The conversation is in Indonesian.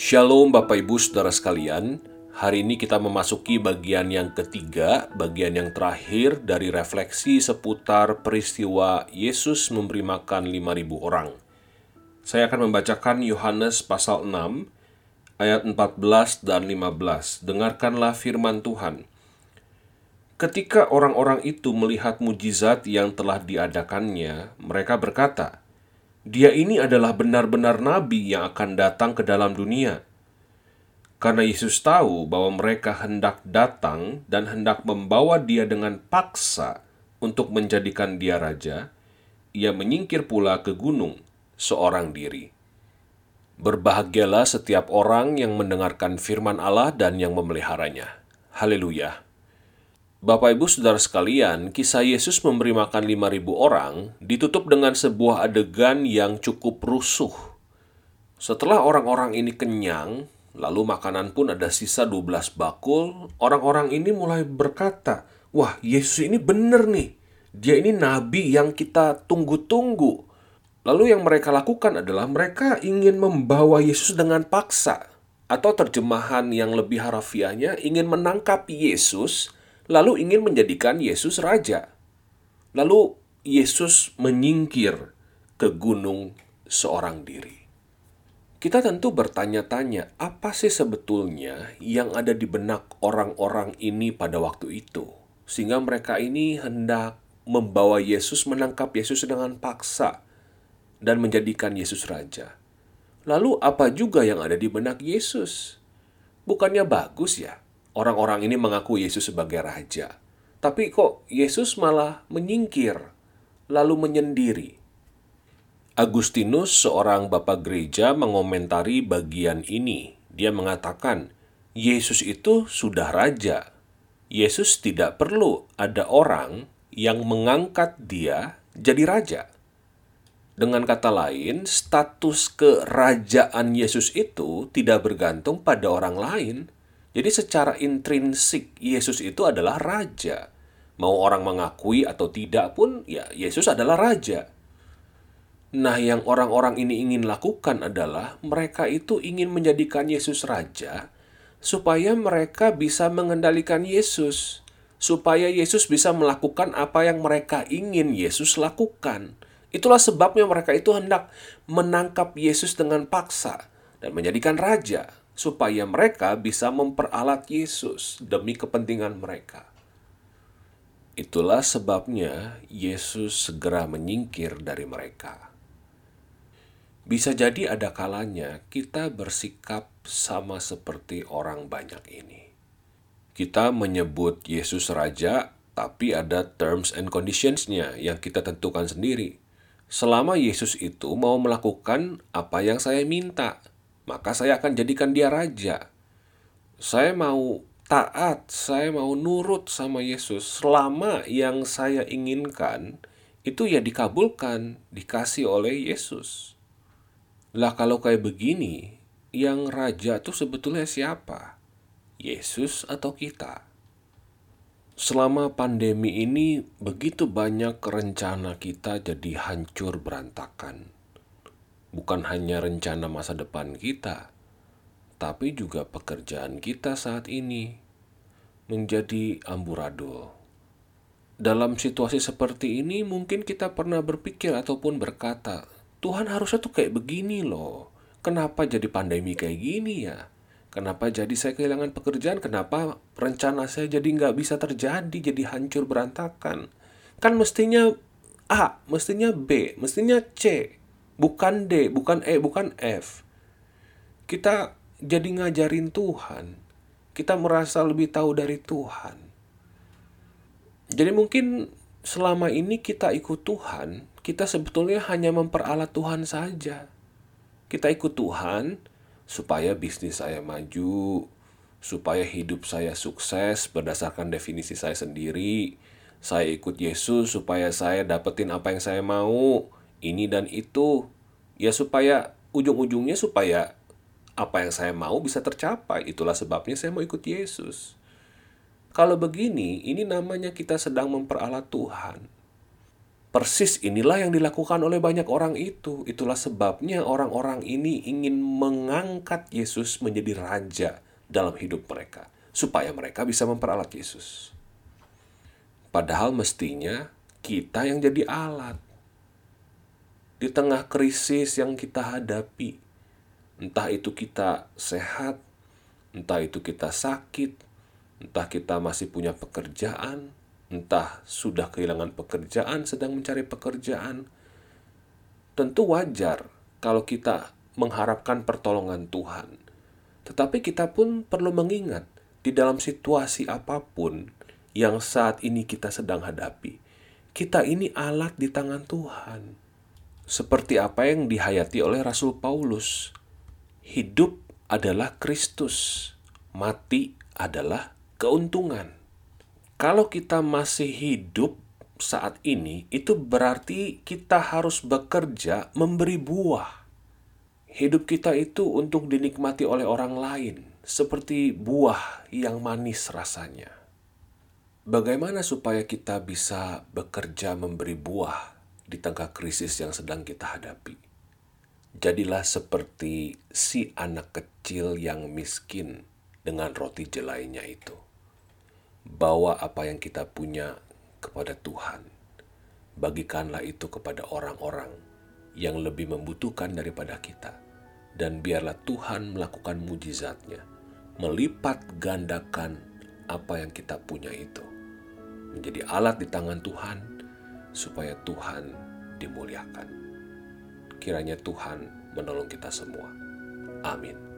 Shalom Bapak Ibu Saudara sekalian, hari ini kita memasuki bagian yang ketiga, bagian yang terakhir dari refleksi seputar peristiwa Yesus memberi makan 5.000 orang. Saya akan membacakan Yohanes pasal 6, ayat 14 dan 15. Dengarkanlah firman Tuhan. Ketika orang-orang itu melihat mujizat yang telah diadakannya, mereka berkata, dia ini adalah benar-benar nabi yang akan datang ke dalam dunia. Karena Yesus tahu bahwa mereka hendak datang dan hendak membawa dia dengan paksa untuk menjadikan dia raja, ia menyingkir pula ke gunung seorang diri. Berbahagialah setiap orang yang mendengarkan firman Allah dan yang memeliharanya. Haleluya! Bapak Ibu Saudara sekalian, kisah Yesus memberi makan 5000 orang ditutup dengan sebuah adegan yang cukup rusuh. Setelah orang-orang ini kenyang, lalu makanan pun ada sisa 12 bakul, orang-orang ini mulai berkata, "Wah, Yesus ini benar nih. Dia ini nabi yang kita tunggu-tunggu." Lalu yang mereka lakukan adalah mereka ingin membawa Yesus dengan paksa. Atau terjemahan yang lebih harafiahnya ingin menangkap Yesus lalu ingin menjadikan Yesus raja. Lalu Yesus menyingkir ke gunung seorang diri. Kita tentu bertanya-tanya, apa sih sebetulnya yang ada di benak orang-orang ini pada waktu itu, sehingga mereka ini hendak membawa Yesus, menangkap Yesus dengan paksa, dan menjadikan Yesus raja. Lalu, apa juga yang ada di benak Yesus? Bukannya bagus ya? Orang-orang ini mengaku Yesus sebagai raja. Tapi kok Yesus malah menyingkir, lalu menyendiri. Agustinus, seorang bapak gereja, mengomentari bagian ini. Dia mengatakan, Yesus itu sudah raja. Yesus tidak perlu ada orang yang mengangkat dia jadi raja. Dengan kata lain, status kerajaan Yesus itu tidak bergantung pada orang lain, jadi secara intrinsik Yesus itu adalah raja. Mau orang mengakui atau tidak pun ya Yesus adalah raja. Nah, yang orang-orang ini ingin lakukan adalah mereka itu ingin menjadikan Yesus raja supaya mereka bisa mengendalikan Yesus, supaya Yesus bisa melakukan apa yang mereka ingin Yesus lakukan. Itulah sebabnya mereka itu hendak menangkap Yesus dengan paksa dan menjadikan raja supaya mereka bisa memperalat Yesus demi kepentingan mereka. Itulah sebabnya Yesus segera menyingkir dari mereka. Bisa jadi ada kalanya kita bersikap sama seperti orang banyak ini. Kita menyebut Yesus Raja, tapi ada terms and conditionsnya yang kita tentukan sendiri. Selama Yesus itu mau melakukan apa yang saya minta, maka saya akan jadikan dia raja. Saya mau taat, saya mau nurut sama Yesus selama yang saya inginkan itu ya dikabulkan, dikasih oleh Yesus. Lah kalau kayak begini, yang raja tuh sebetulnya siapa? Yesus atau kita? Selama pandemi ini begitu banyak rencana kita jadi hancur berantakan bukan hanya rencana masa depan kita, tapi juga pekerjaan kita saat ini menjadi amburadul. Dalam situasi seperti ini, mungkin kita pernah berpikir ataupun berkata, "Tuhan harusnya tuh kayak begini loh. Kenapa jadi pandemi kayak gini ya? Kenapa jadi saya kehilangan pekerjaan? Kenapa rencana saya jadi nggak bisa terjadi, jadi hancur berantakan? Kan mestinya A, mestinya B, mestinya C bukan D, bukan E, bukan F. Kita jadi ngajarin Tuhan. Kita merasa lebih tahu dari Tuhan. Jadi mungkin selama ini kita ikut Tuhan, kita sebetulnya hanya memperalat Tuhan saja. Kita ikut Tuhan supaya bisnis saya maju, supaya hidup saya sukses berdasarkan definisi saya sendiri. Saya ikut Yesus supaya saya dapetin apa yang saya mau ini dan itu ya supaya ujung-ujungnya supaya apa yang saya mau bisa tercapai itulah sebabnya saya mau ikut Yesus kalau begini ini namanya kita sedang memperalat Tuhan Persis inilah yang dilakukan oleh banyak orang itu. Itulah sebabnya orang-orang ini ingin mengangkat Yesus menjadi raja dalam hidup mereka, supaya mereka bisa memperalat Yesus. Padahal mestinya kita yang jadi alat. Di tengah krisis yang kita hadapi, entah itu kita sehat, entah itu kita sakit, entah kita masih punya pekerjaan, entah sudah kehilangan pekerjaan, sedang mencari pekerjaan, tentu wajar kalau kita mengharapkan pertolongan Tuhan. Tetapi kita pun perlu mengingat, di dalam situasi apa pun yang saat ini kita sedang hadapi, kita ini alat di tangan Tuhan. Seperti apa yang dihayati oleh Rasul Paulus, hidup adalah Kristus, mati adalah keuntungan. Kalau kita masih hidup saat ini, itu berarti kita harus bekerja memberi buah. Hidup kita itu untuk dinikmati oleh orang lain, seperti buah yang manis rasanya. Bagaimana supaya kita bisa bekerja memberi buah di tengah krisis yang sedang kita hadapi? Jadilah seperti si anak kecil yang miskin dengan roti jelainya itu bawa apa yang kita punya kepada Tuhan. Bagikanlah itu kepada orang-orang yang lebih membutuhkan daripada kita. Dan biarlah Tuhan melakukan mujizatnya, melipat gandakan apa yang kita punya itu. Menjadi alat di tangan Tuhan, supaya Tuhan dimuliakan. Kiranya Tuhan menolong kita semua. Amin.